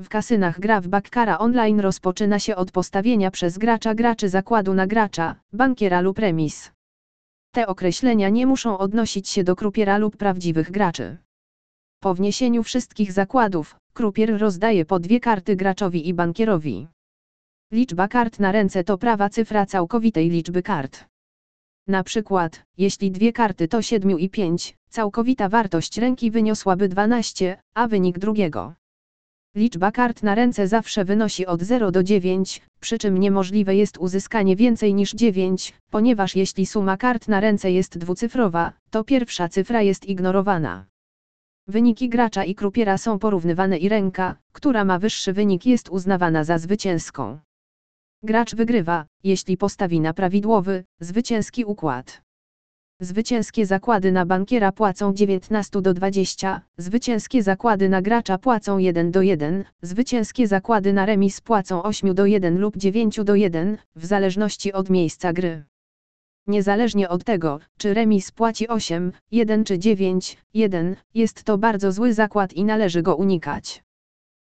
W kasynach gra w bakkara online rozpoczyna się od postawienia przez gracza graczy zakładu na gracza, bankiera lub remis. Te określenia nie muszą odnosić się do krupiera lub prawdziwych graczy. Po wniesieniu wszystkich zakładów, krupier rozdaje po dwie karty graczowi i bankierowi. Liczba kart na ręce to prawa cyfra całkowitej liczby kart. Na przykład, jeśli dwie karty to 7 i 5, całkowita wartość ręki wyniosłaby 12, a wynik drugiego. Liczba kart na ręce zawsze wynosi od 0 do 9, przy czym niemożliwe jest uzyskanie więcej niż 9, ponieważ jeśli suma kart na ręce jest dwucyfrowa, to pierwsza cyfra jest ignorowana. Wyniki gracza i krupiera są porównywane i ręka, która ma wyższy wynik jest uznawana za zwycięską. Gracz wygrywa, jeśli postawi na prawidłowy, zwycięski układ. Zwycięskie zakłady na bankiera płacą 19 do 20, zwycięskie zakłady na gracza płacą 1 do 1, zwycięskie zakłady na remis płacą 8 do 1 lub 9 do 1, w zależności od miejsca gry. Niezależnie od tego, czy remis płaci 8, 1 czy 9, 1, jest to bardzo zły zakład i należy go unikać.